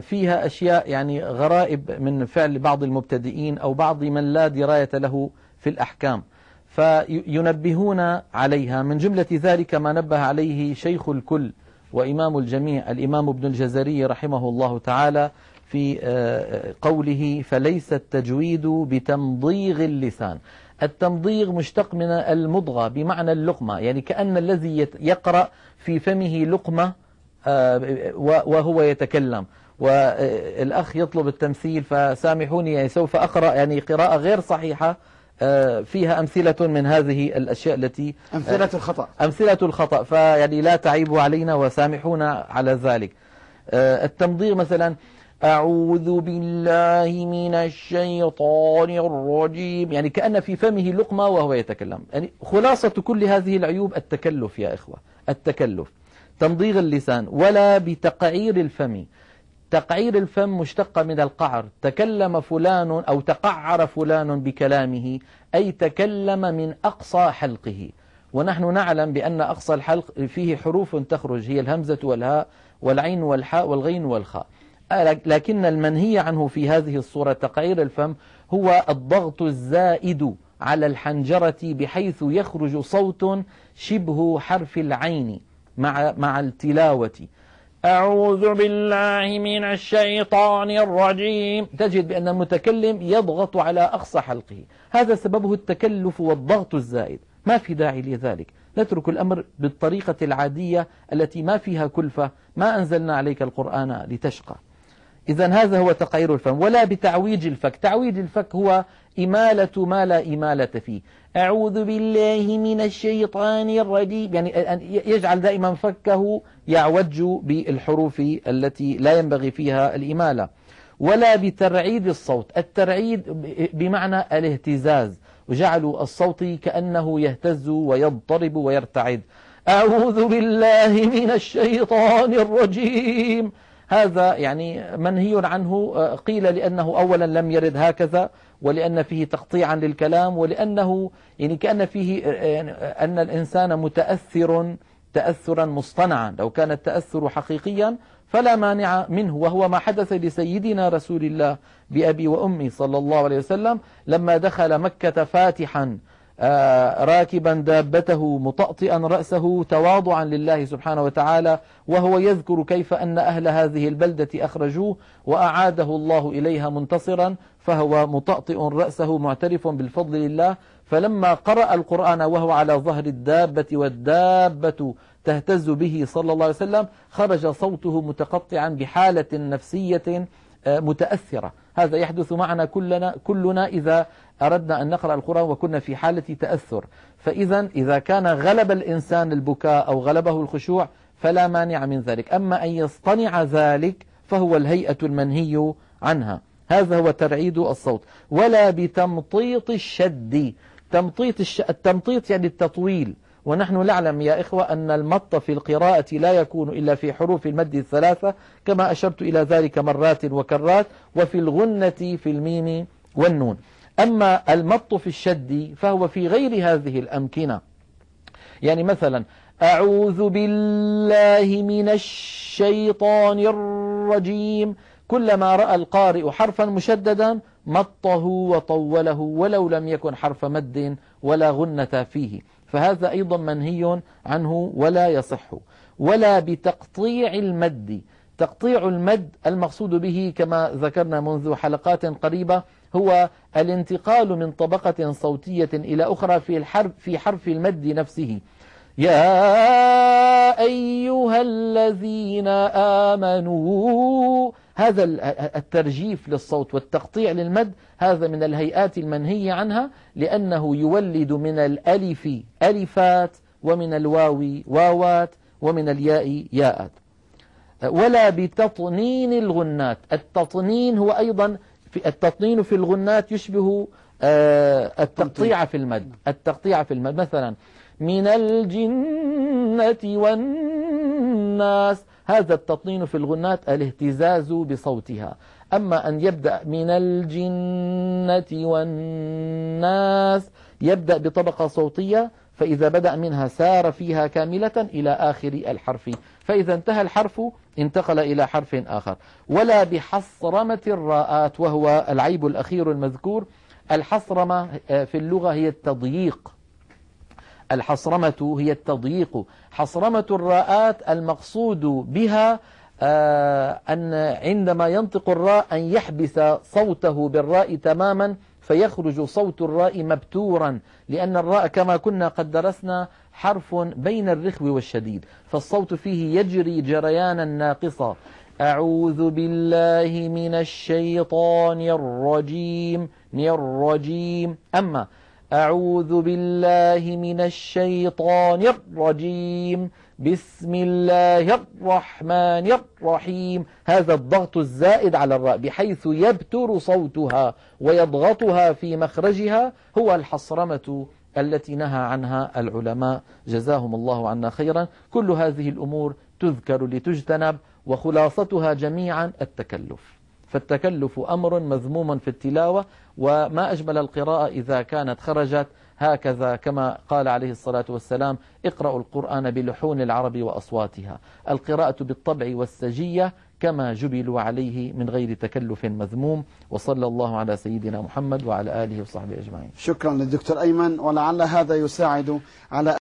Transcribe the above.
فيها أشياء يعني غرائب من فعل بعض المبتدئين أو بعض من لا دراية له في الأحكام. فينبهون عليها. من جملة ذلك ما نبه عليه شيخ الكل وإمام الجميع الإمام ابن الجزري رحمه الله تعالى في آه، قوله فليس التجويد بتمضيغ اللسان التمضيغ مشتق من المضغة بمعنى اللقمة يعني كأن الذي يقرأ في فمه لقمة آه، وهو يتكلم. والأخ يطلب التمثيل فسامحوني يعني سوف أقرأ يعني قراءة غير صحيحة آه، فيها أمثلة من هذه الأشياء التي أمثلة الخطأ. أمثلة الخطأ فيعني لا تعيبوا علينا وسامحونا على ذلك. التمضيغ مثلا أعوذ بالله من الشيطان الرجيم يعني كأن في فمه لقمة وهو يتكلم. يعني خلاصة كل هذه العيوب التكلف يا إخوة التكلف. تمضيغ اللسان ولا بتقعير الفم. تقعير الفم مشتق من القعر. تكلم فلان أو تقعر فلان بكلامه أي تكلم من أقصى حلقه. ونحن نعلم بأن أقصى الحلق فيه حروف تخرج هي الهمزة والهاء والعين والحاء والغين والخاء. لكن المنهي عنه في هذه الصورة تقعير الفم هو الضغط الزائد على الحنجرة بحيث يخرج صوت شبه حرف العين مع, مع التلاوة. أعوذ بالله من الشيطان الرجيم. تجد بأن المتكلم يضغط على أقصى حلقه. هذا سببه التكلف والضغط الزائد. ما في داعي لذلك. نترك الأمر بالطريقة العادية التي ما فيها كلفة. ما أنزلنا عليك القرآن لتشقى. إذا هذا هو تقعير الفم ولا بتعويج الفك. تعويج الفك هو إمالة ما لا إمالة فيه. أعوذ بالله من الشيطان الرجيم. يعني يجعل دائما فكه يعوج بالحروف التي لا ينبغي فيها الإمالة. ولا بترعيد الصوت. الترعيد بمعنى الاهتزاز. وجعلوا الصوت كأنه يهتز ويضطرب ويرتعد. أعوذ بالله من الشيطان الرجيم. هذا يعني منهي عنه آه، قيل لأنه أولا لم يرد هكذا ولأن فيه تقطيعا للكلام ولأنه يعني كأن فيه آه، يعني أن الإنسان متأثر تأثرا مصطنعا. لو كان التأثر حقيقيا فلا مانع منه وهو ما حدث لسيدنا رسول الله بأبي وأمي صلى الله عليه وسلم لما دخل مكة فاتحا. آه، راكبا دابته مطأطئا رأسه تواضعا لله سبحانه وتعالى وهو يذكر كيف أن أهل هذه البلدة أخرجوه وأعاده الله إليها منتصرا فهو مطأطئ رأسه معترف بالفضل لله. فلما قرأ القرآن وهو على ظهر الدابة والدابة تهتز به صلى الله عليه وسلم خرج صوته متقطعا بحالة نفسية آه، متأثرة. هذا يحدث معنا كلنا, كلنا إذا أردنا أن نقرأ القرآن وكنا في حالة تأثر. فإذا إذا كان غلب الإنسان البكاء أو غلبه الخشوع فلا مانع من ذلك. أما أن يصطنع ذلك فهو الهيئة المنهي عنها. هذا هو ترعيد الصوت. ولا بتمطيط الشد. تمطيط الش... التمطيط يعني التطويل. ونحن نعلم يا إخوة أن المط في القراءة لا يكون إلا في حروف المد الثلاثة كما أشرت إلى ذلك مرات وكرات وفي الغنة في الميم والنون. أما المط في الشد فهو في غير هذه الأمكنة. يعني مثلا أعوذ بالله من الشيطان الرجيم. كلما رأى القارئ حرفا مشددا مطه وطوله ولو لم يكن حرف مد ولا غنة فيه. فهذا أيضا منهي عنه ولا يصح ولا بتقطيع المد. تقطيع المد المقصود به كما ذكرنا منذ حلقات قريبة هو الانتقال من طبقة صوتية إلى أخرى في الحرف في حرف المد نفسه. يا أيها الذين آمنوا هذا الترجيف للصوت والتقطيع للمد هذا من الهيئات المنهي عنها لأنه يولد من الألف ألفات ومن الواو واوات ومن الياء ياءات. ولا بتطنين الغنات. التطنين هو أيضا في التطنين في الغنات يشبه آه، التقطيع في المد. التقطيع في المد. مثلا من الجنة والناس هذا التطنين في الغنات الاهتزاز بصوتها. أما أن يبدأ من الجنة والناس يبدأ بطبقة صوتية فإذا بدأ منها سار فيها كاملة إلى آخر الحرف. فإذا انتهى الحرف انتقل إلى حرف آخر. ولا بحصرمة الراءات وهو العيب الأخير المذكور. الحصرمة آه، في اللغة هي التضييق. الحصرمة هي التضييق. حصرمة الراءات المقصود بها آه، أن عندما ينطق الراء أن يحبس صوته بالراء تماما فيخرج صوت الراء مبتورا لأن الراء كما كنا قد درسنا حرف بين الرخو والشديد فالصوت فيه يجري جريانا ناقصا. أعوذ بالله من الشيطان الرجيم الرجيم. أما أعوذ بالله من الشيطان الرجيم. بسم الله الرحمن الرحيم. هذا الضغط الزائد على الراء بحيث يبتر صوتها ويضغطها في مخرجها هو الحصرمة التي نهى عنها العلماء. جزاهم الله عنا خيرا. كل هذه الأمور تذكر لتجتنب وخلاصتها جميعا التكلف. فالتكلف أمر مذموم في التلاوة وما أجمل القراءة إذا كانت خرجت. هكذا كما قال عليه الصلاة والسلام اقرأوا القرآن بلحون العرب وأصواتها. القراءة بالطبع والسجية كما جبلوا عليه من غير تكلف مذموم. وصلى الله على سيدنا محمد وعلى آله وصحبه أجمعين. شكرا للدكتور أيمن ولعل هذا يساعد على